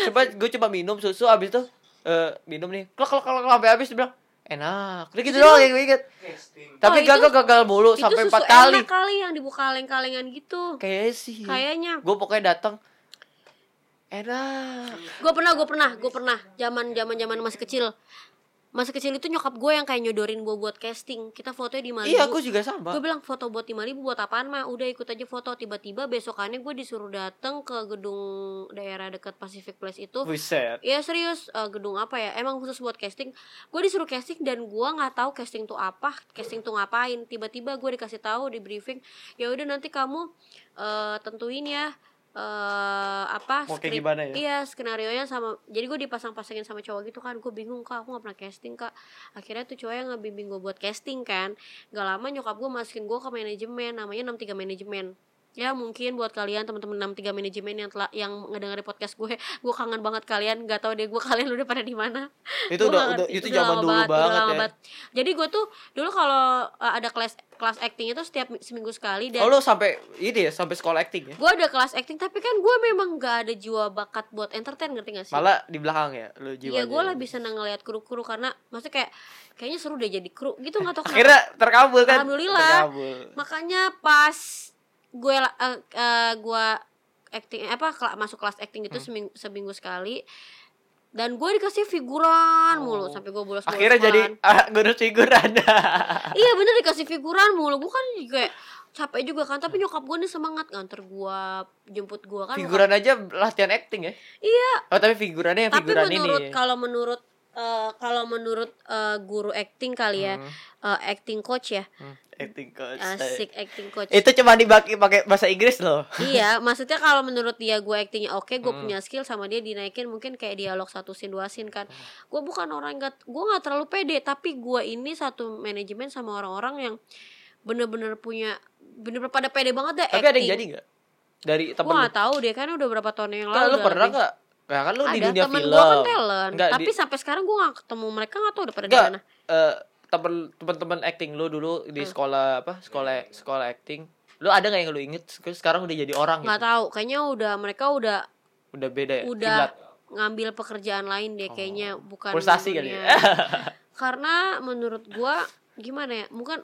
coba gue coba minum susu abis itu eh minum nih. Klok klok klok sampai habis dia bilang enak. Udah gitu doang yang gue inget tapi Oh, gagal gagal mulu sampai empat kali. enak kali yang dibuka kaleng-kalengan gitu. Kayak sih. Kayaknya. Gue pokoknya datang enak. Gue pernah gue pernah gue pernah zaman zaman zaman masih kecil masih kecil itu nyokap gue yang kayak nyodorin gue buat casting. Kita fotonya di Malibu iya gue juga sama. Gue bilang foto buat di Malibu buat apaan mah udah ikut aja foto. Tiba-tiba besokannya gue disuruh dateng ke gedung daerah dekat Pacific Place itu. Buset. Ya serius. Eh, gedung apa ya? Emang khusus buat casting. Gue disuruh casting dan gua nggak tahu casting tuh apa, casting tuh ngapain. Tiba-tiba gue dikasih tahu di briefing, ya udah nanti kamu eh, tentuin ya eh apa Mau skrip- gimana ya? Iya skenario nya sama. Jadi gue dipasang-pasangin sama cowok gitu kan. Gue bingung kak, aku nggak pernah casting kak. Akhirnya tuh cowok yang ngebimbing gue buat casting kan. Gak lama nyokap gue masukin gue ke manajemen, namanya 63 manajemen ya mungkin buat kalian teman-teman 63 manajemen yang telah yang ngedengerin podcast gue gue kangen banget kalian. Nggak tahu deh gue kalian udah pada di mana. Itu udah, udah itu Udah zaman dulu banget, lama ya. jadi gue tuh dulu kalau uh, ada kelas kelas acting itu setiap mi- seminggu sekali dan oh lu sampai ini ya sampai sekolah acting ya? Gue ada kelas acting tapi kan gue memang gak ada jiwa bakat buat entertain ngerti gak sih? Malah di belakang ya lu jiwanya. Iya gue lebih seneng ngeliat kru-kru karena maksudnya kayak kayaknya seru deh jadi kru gitu nggak tau kenapa. Akhirnya terkabul kan? Alhamdulillah. terkabul. Makanya pas gue la- eh, eh, gue acting apa masuk kelas acting Hmm. itu seminggu, seminggu sekali. Dan gue dikasih figuran mulu Oh. sampai gue bolos akhirnya jadi ah, guru figuran. Iya bener dikasih figuran mulu. Gue kan kayak capek juga kan tapi nyokap gue nih semangat nganter gue jemput gue kan figuran aja latihan acting ya? Iya. Oh tapi figurannya yang tapi figuran menurut ini kalau menurut eh, kalau menurut eh, guru acting kali ya Hmm, eh, acting coach ya hmm, acting coach. Asik acting coach. Itu cuma dibagi pakai bahasa Inggris loh. Iya maksudnya kalau menurut dia gue actingnya oke gue Hmm. punya skill sama dia dinaikin mungkin kayak dialog satu scene dua scene kan. Hmm. gue bukan orang yang gak gue nggak terlalu pede tapi gue ini satu manajemen sama orang-orang yang bener-bener punya bener-bener pada pede banget deh tapi ada acting. yang jadi nggak? Dari gue temen nggak tahu deh kan udah berapa tahun yang lu lalu lu udah pernah lebih. nggak? Ya kan lu ada di dunia temen film. gue kan talent Nggak, tapi di- sampai sekarang gue gak ketemu mereka nggak tahu udah pada di Nggak, mana. eh, temen temen-temen acting lu dulu di Hmm. sekolah apa sekolah sekolah acting. Lu ada nggak yang lu inget? Sekarang udah jadi orang nggak gitu? tahu. Kayaknya udah mereka udah udah beda ya? udah kiblat. ngambil pekerjaan lain deh kayaknya Oh. bukan Frustasi kali ya? karena menurut gua gimana ya bukan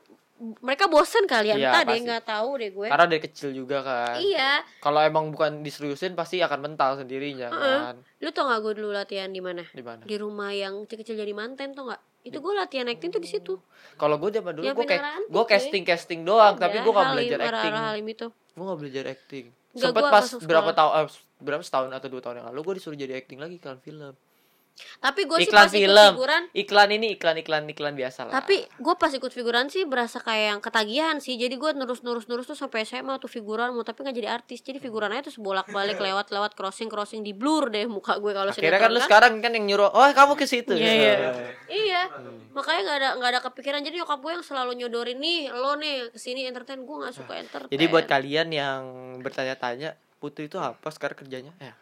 mereka bosen kali ya. Iya, entah deh nggak tahu deh gue. Karena dari kecil juga kan. Iya. Kalau emang bukan diseriusin pasti akan mental sendirinya Heeh. kan. Lu tau gak gue dulu latihan di mana? Di mana? Di rumah yang kecil-kecil jadi manten tau nggak itu gue latihan acting tuh di situ. Kalau gue zaman dulu gue kayak gue casting casting doang tapi Ada, gue gak belajar acting. Gue gak belajar acting. Sempet pas berapa tahun eh, berapa setahun atau dua tahun yang lalu gue disuruh jadi acting lagi iklan film tapi gue sih pas ikut film figuran iklan ini iklan iklan iklan biasa lah tapi gue pas ikut figuran sih berasa kayak yang ketagihan sih jadi gue nerus nerus nerus tuh sampai SMA tuh figuran mau tapi nggak jadi artis jadi figuran aja terus bolak balik lewat lewat crossing crossing di blur deh muka gue kalau akhirnya kan lu sinetron sekarang kan yang nyuruh oh kamu ke situ Iya, Ya. iya. Iya, makanya nggak ada nggak ada kepikiran. Jadi nyokap gue yang selalu nyodorin nih, lo nih ke sini entertain. Gue nggak suka entertain. jadi buat kalian yang bertanya-tanya Putri itu apa sekarang kerjanya ya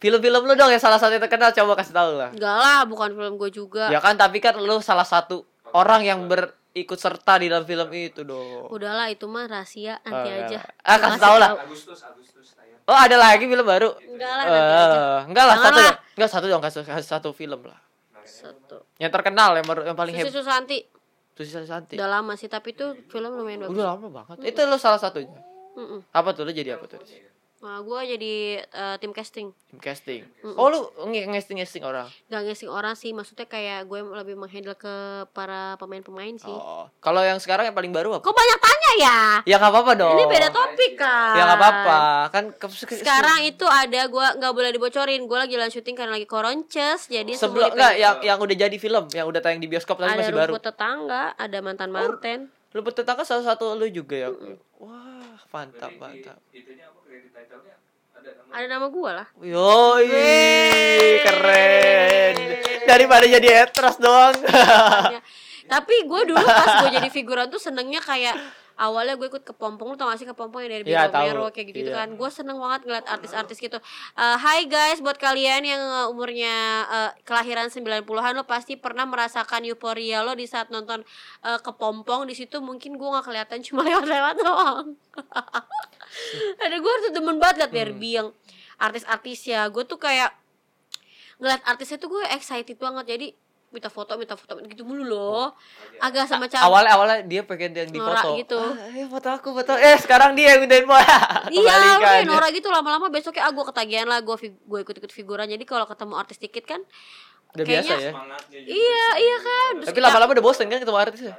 film-film lu dong yang salah satu yang terkenal coba kasih tahu lah Enggak lah, bukan film gue juga. ya kan tapi kan lu salah satu orang yang berikut serta di dalam film itu dong Udahlah itu mah rahasia nanti Oh, aja. Ah, kasih tahu lah. Agustus Agustus tayang oh ada lagi film baru Enggak lah nanti aja. Eh, enggak lah satu lah. dong enggak satu dong kasih, kasih satu film lah Satu. yang terkenal yang, baru- yang paling Susi hebat Susanti. Susi Santi udah lama sih tapi itu film lumayan bagus udah lama banget itu lo salah satunya Mm-mm. apa tuh lo jadi apa tuh nah gue jadi eh, tim casting. Tim casting? Oh lu nge ngesting ngesting orang? Gak ngasih orang sih maksudnya kayak gue lebih menghandle ke para pemain-pemain sih. Oh kalau yang sekarang yang paling baru apa? Kok banyak tanya ya? Ya nggak apa-apa dong. Ini beda topik kan. Ya nggak apa-apa. Kan ke- sekarang itu ada gue nggak boleh dibocorin. Gue lagi lanjut syuting karena lagi koronces jadi sebelum enggak yang yang udah jadi film yang udah tayang di bioskop tapi ada masih baru. Rumput tetangga ada mantan manten. Lu tetangga salah satu lu juga ya? Wah mantap mantap itunya apa kredit title-nya ada nama ada nama gue lah Yoi, Wih. keren. Daripada jadi etras doang. Ya. tapi gue dulu pas gue jadi figuran tuh senengnya kayak awalnya gue ikut kepompong lu tau gak sih kepompong yang dari Iya, Biro tahu. Mero kayak gitu, Iya. kan gue seneng banget ngeliat artis-artis gitu Hai guys buat kalian yang eh, umurnya eh, kelahiran 90-an lo pasti pernah merasakan euforia lo di saat nonton eh, kepompong di situ mungkin gue nggak kelihatan cuma lewat-lewat doang ada gue tuh demen banget liat Hmm. Barbie yang artis-artis ya gue tuh kayak ngeliat artisnya tuh gue excited banget jadi minta foto minta foto gitu mulu loh agak sama cabut awalnya awalnya dia pengen yang di Norak foto. gitu. Ah, eh foto aku foto. Eh sekarang dia yang mintain foto. Iya, lu kayak Nora gitu lama-lama besoknya ah gue ketagihan lah gue gue ikut-ikut figuran jadi kalau ketemu artis dikit kan Udah kayaknya- biasa ya. iya iya kan Terus Tapi lama-lama udah bosen kan ketemu artisnya.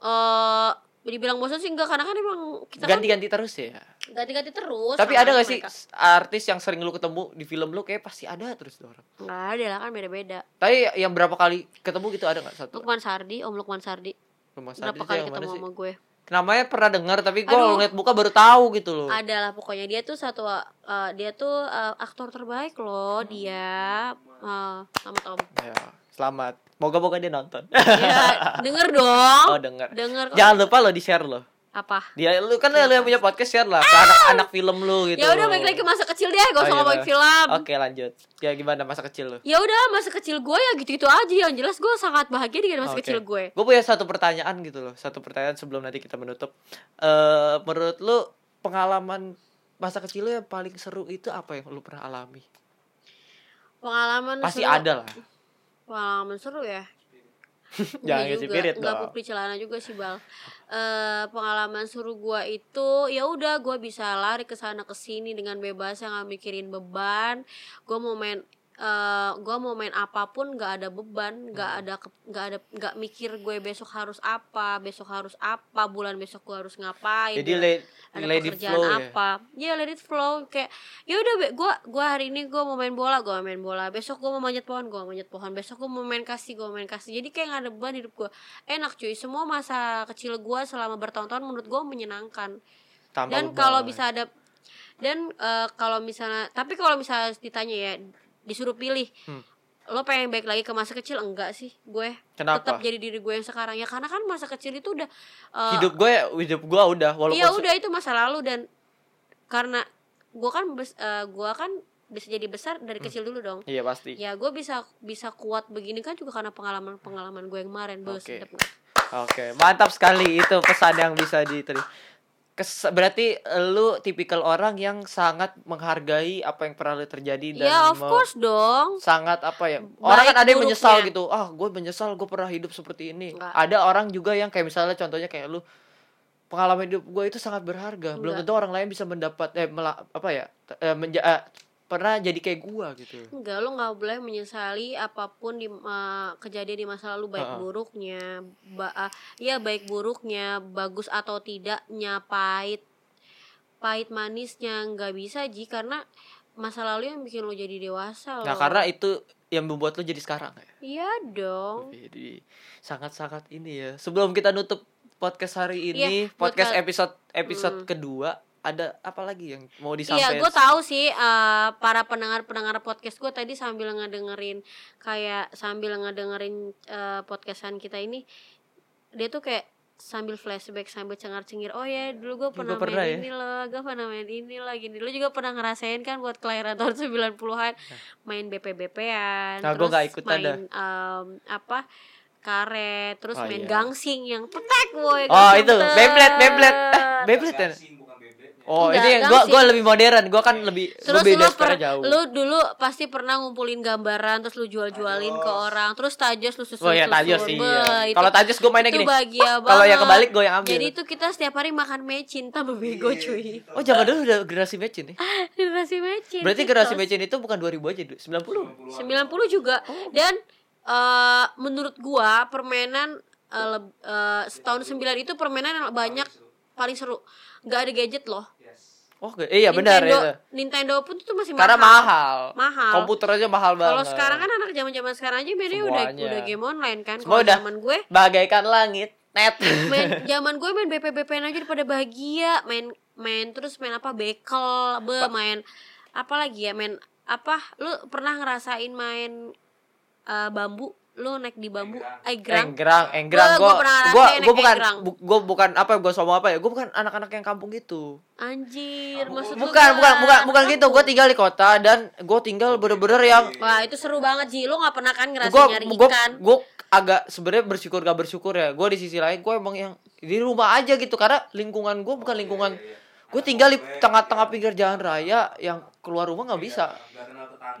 eh dibilang bosan sih enggak karena kan emang kita kan Ganti-ganti terus ya. ganti-ganti terus Tapi sama ada gak sih artis yang sering lu ketemu di film lu kayak pasti ada terus tuh orang. nggak ada lah kan beda-beda Tapi yang berapa kali ketemu gitu ada gak satu? Lukman Sardi Om Lukman Sardi berapa Sardi itu kali ketemu sama gue Namanya pernah dengar tapi gue ngeliat muka baru tahu gitu loh. ada lah pokoknya dia tuh satu eh, dia tuh eh, aktor terbaik loh dia eh, selamat om Ya, selamat. Moga-moga dia nonton. ya denger dong oh, denger. denger kok. Jangan lupa lo di-share lo. apa Dia lu kan lu yang punya podcast share lah ke anak-anak film lu gitu. ya udah balik lagi ke masa kecil deh Oh, gak usah iya, ngomongin film Oke, lanjut. Ya gimana masa kecil lu? ya udah masa kecil gue ya gitu gitu aja yang jelas gue sangat bahagia dengan masa kecil gue Gue punya satu pertanyaan gitu loh. Satu pertanyaan sebelum nanti kita menutup. Eh menurut lu pengalaman masa kecil lu yang paling seru itu apa yang lu pernah alami? pengalaman Pasti seru- ada lah. Pengalaman seru ya. Jangan ngisi juga, pirit nggak dong. pupri celana juga sih bal. Eh pengalaman seru gua itu ya udah gua bisa lari ke sana ke sini dengan bebas nggak mikirin beban. Gua mau main eh gua mau main apa pun nggak ada beban nggak Hmm. ada nggak ada nggak mikir gue besok harus apa besok harus apa bulan besok gua harus ngapain Jadi let, ada let pekerjaan flow ya. apa. Ya let it flow kayak ya udah Be, gua gua hari ini gua mau main bola gua main bola. Besok gua mau manjat pohon mau manjat pohon. Besok gua mau main kasih gua main kasih. Jadi kayak gak ada beban hidup gua. Enak cuy. Semua masa kecil gua selama bertahun-tahun menurut gua menyenangkan. Tanpa dan kalau bisa ada dan eh, kalau misalnya tapi kalau misalnya ditanya ya disuruh pilih Hmm. lo pengen balik lagi ke masa kecil enggak sih gue Kenapa? tetap jadi diri gue yang sekarang ya karena kan masa kecil itu udah eh, hidup gue hidup gue udah walaupun Iya se- udah itu masa lalu dan karena gua kan bes, eh, gua kan bisa jadi besar dari kecil dulu dong. Iya pasti. Ya gue bisa bisa kuat begini kan juga karena pengalaman pengalaman gue yang kemarin bos. Oke. nggak? Oke, mantap sekali itu pesan yang bisa diterima. Kes, berarti lu tipikal orang yang sangat menghargai apa yang pernah lu terjadi dan Ya of course dong. sangat apa ya orang Baik kan ada yang menyesal buruknya. gitu ah gue menyesal gue pernah hidup seperti ini Enggak. ada orang juga yang kayak misalnya contohnya kayak lu pengalaman hidup gue itu sangat berharga belum Enggak. tentu orang lain bisa mendapat eh mela- apa ya eh, menja- eh, pernah jadi kayak gue gitu Enggak lo nggak boleh menyesali apa pun di eh, kejadian di masa lalu baik Heeh. buruknya, ba ah, ya baik buruknya, bagus atau tidaknya, pahit, pahit manisnya nggak bisa ji karena masa lalu yang bikin lo jadi dewasa loh. nah karena itu yang membuat lu jadi sekarang ya Iya dong. jadi sangat-sangat ini ya sebelum kita nutup podcast hari Iya, ini buat podcast episode episode Hmm. kedua ada apa lagi yang mau Iya, disampaikan gue tahu sih eh, para pendengar-pendengar podcast gue tadi sambil ngedengerin kayak sambil ngedengerin eh, podcastan kita ini, dia tuh kayak sambil flashback sambil cengar-cengir oh ya dulu gue pernah, pernah main ya? ini loh gue pernah main ini lagi lu juga pernah ngerasain kan buat kelahiran tahun 90-an main BP-BP-an Nah, gua nggak ikutan main em, apa karet terus Oh, main iya. gangsing yang petek boy oh itu. Beyblade Beyblade eh Oh, Enggak, ini sih. gua lebih modern. Gua kan lebih Terus beda lu, per, jauh. lu dulu pasti pernah ngumpulin gambaran terus lu jual-jualin ke orang terus tajos lu susun Oh ya tajos sih. iya. Kalau tajos gua mainnya itu gini. bahagia banget Kalau yang kebalik gua yang ambil. jadi itu kita setiap hari makan mecin tambah bego Iya, cuy Oh, zaman dulu udah generasi mecin nih. generasi mecin Berarti generasi mecin itu bukan 2000 aja, Du. 90. 90 juga dan eh, menurut gua permainan eh, leb- eh, setahun 9 itu permainan yang banyak paling seru nggak ada gadget loh Oh, oke. iya benar ya. Nintendo pun tuh masih Karena mahal. Mahal. Komputer aja mahal banget. Kalau sekarang kan anak zaman-zaman sekarang aja mainnya udah udah game online kan. Kalau udah. zaman gue bagaikan langit. Net. main zaman gue main BP BP aja daripada bahagia, main main terus main apa bekel, be main apa lagi ya, main apa? Lu pernah ngerasain main eh, bambu? Lu naik di bambu? Eh, gerang. Enggrang, enggrang. Gua- gua Gua pernah gua ngerasain gua naik bukan enggrang. bu- gua bukan apa gua sombong apa ya? Gua bukan anak-anak yang kampung gitu. Anjir, maksud lu Bukan, bukan, bukan, bukan gitu. Gua tinggal di kota dan gua tinggal bener-bener yang Wah, itu seru banget Ji. Lu gak pernah kan ngerasain gua nyari gua ikan? gua agak sebenarnya bersyukur gak bersyukur ya. Gua di sisi lain gua emang yang di rumah aja gitu karena lingkungan gua bukan lingkungan Gue tinggal di tengah-tengah pinggir jalan raya yang keluar rumah nggak bisa.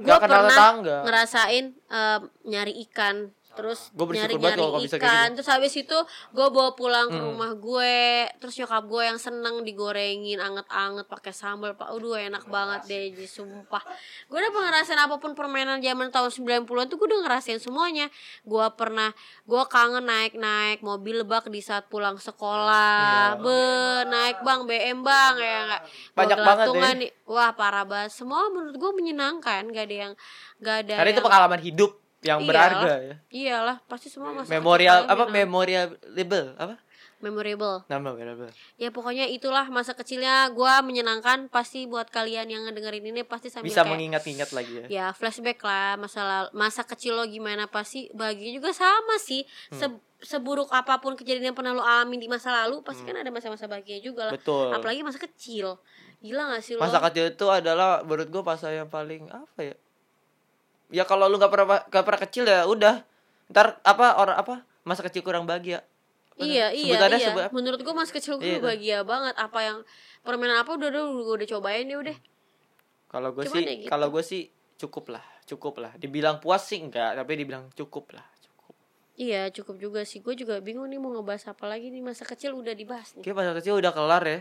Gak kenal tetangga. gue pernah tetangga. ngerasain em, nyari ikan terus Gua bersyukur nyari nyari kalau bisa kayak ikan. gitu. terus habis itu gue bawa pulang ke Hmm. rumah gue. Terus nyokap gue yang seneng digorengin anget-anget pakai sambal. Pak aduh enak banget deh Ji, sumpah. Gue udah ngerasain apa pun permainan zaman tahun 90-an tuh gue udah ngerasain semuanya. Gue pernah gue kangen naik-naik mobil bak di saat pulang sekolah. Iya. be naik bang BM bang ya nggak? Gua Banyak banget deh. wah parah banget. Semua menurut gue menyenangkan. Gak ada yang gak ada Karena itu yang- pengalaman hidup yang Iyalah. berharga ya. iyalah pasti semua masa kecil Memorial apa menyenangkan. memorial apa? memorable Nama memorable. ya pokoknya itulah masa kecilnya gua menyenangkan pasti buat kalian yang ngedengerin ini pasti sambil Bisa mengingat-ingat lagi ya. ya flashback lah masa masa kecil lo gimana pasti bahagia juga sama sih Hmm. Se- seburuk apa pun kejadian yang pernah lo alami di masa lalu pasti kan ada masa-masa bahagia juga lah Hmm. Betul. apalagi masa kecil gila gak sih lo Masa kecil itu adalah menurut gue masa yang paling apa ya? Ya kalau lu nggak pernah nggak pernah kecil ya udah. Ntar apa orang apa masa kecil kurang bahagia. Apa Iya sih? iya Sebutannya iya. sebut? Menurut gua mas kecil gue Iya. bahagia banget. Apa yang permainan apa udah udah gue udah cobain ya udah. Kalau gue Cuman sih ya gitu. kalau gue sih cukup lah, cukup lah. Dibilang puas sih enggak, tapi dibilang cukup lah, cukup. Iya cukup juga sih. Gue juga bingung nih mau ngebahas apa lagi nih masa kecil udah dibahas nih. Oke, masa kecil udah kelar ya.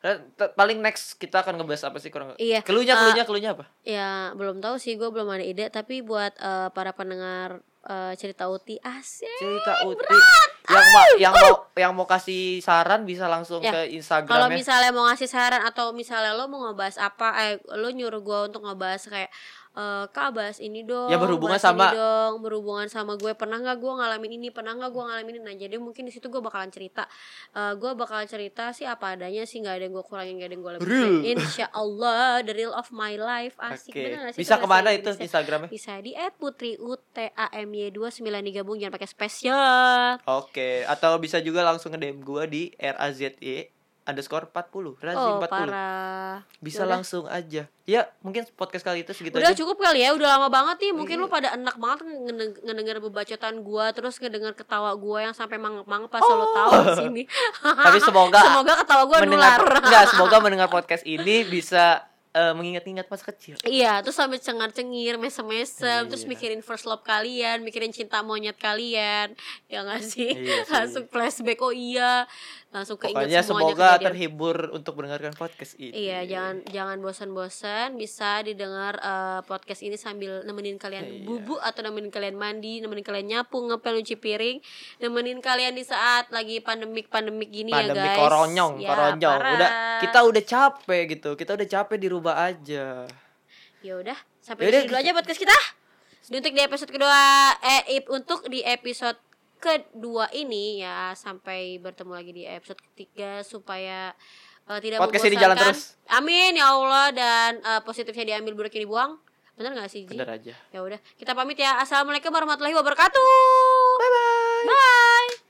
T- paling next kita akan ngebahas apa sih kurang? Iya. Keluhnya, eh, keluhnya, keluhnya apa? Ya belum tahu sih gue belum ada ide. Tapi buat eh, para pendengar eh, cerita uti asik. Cerita Uti yang mau yang mau yang mau kasih saran bisa langsung Ya, ke Kalau Instagramnya. misalnya mau ngasih saran atau misalnya lo mau ngebahas apa, eh lo nyuruh gue untuk ngebahas kayak eh kak bahas ini dong, Ya, berhubungan bahas sama- ini dong, berhubungan sama gue pernah nggak gue ngalamin ini, pernah nggak gue ngalamin ini, nah jadi mungkin di situ gue bakalan cerita, Eh gue bakalan cerita sih apa adanya sih nggak ada yang gue kurangin, nggak ada yang gue lebihin, Real. insya Allah the real of my life asik Oke. bener sih Bisa bahasa ke mana itu Inggrisnya? Instagramnya? Bisa di @putri_utamy29 digabung jangan pakai spesial. Oke, atau bisa juga langsung nge-DM gua di RAZY underscore 40 Razim Oh 40 parah. Bisa Yaudah. langsung aja Ya mungkin podcast kali itu segitu Udah aja cukup kali ya, udah lama banget nih. Mungkin Iya. lu pada enak banget ngedeng- ngedenger bebacotan gua, terus ngedenger ketawa gua yang sampai mangap-mangap pas Oh. lu tahu di sini. Tapi semoga Semoga ketawa gua mendengar nular. enggak, semoga mendengar podcast ini bisa eh, mengingat-ingat masa kecil Iya, terus sambil cengar-cengir, mesem-mesem, terus Iya. mikirin first love kalian, mikirin cinta monyet kalian. Ya gak sih? Iya sih. langsung flashback, oh iya. Langsung keinget Pokoknya semuanya semoga kejadian. terhibur untuk mendengarkan podcast ini Iya, jangan jangan bosan-bosan. Bisa didengar eh, podcast ini sambil nemenin kalian Iya. bubuk atau nemenin kalian mandi, nemenin kalian nyapu, ngepel, nyuci piring, nemenin kalian di saat lagi pandemik-pandemik gini ya Pandemi guys. koronyong, Ya, koronyong. parah. Udah kita udah capek gitu. Kita udah capek di rumah aja. Ya udah, sampai Yaudah, di situ dulu aja podcast kita. Di Untuk di episode kedua eh untuk di episode kedua ini ya sampai bertemu lagi di episode ketiga supaya eh, tidak Podcast ini jalan terus. Amin ya Allah dan eh, positifnya diambil buruknya dibuang. Bener gak sih Ji? Bener aja. Ya udah, kita pamit ya. Assalamualaikum warahmatullahi wabarakatuh. Bye bye. Bye.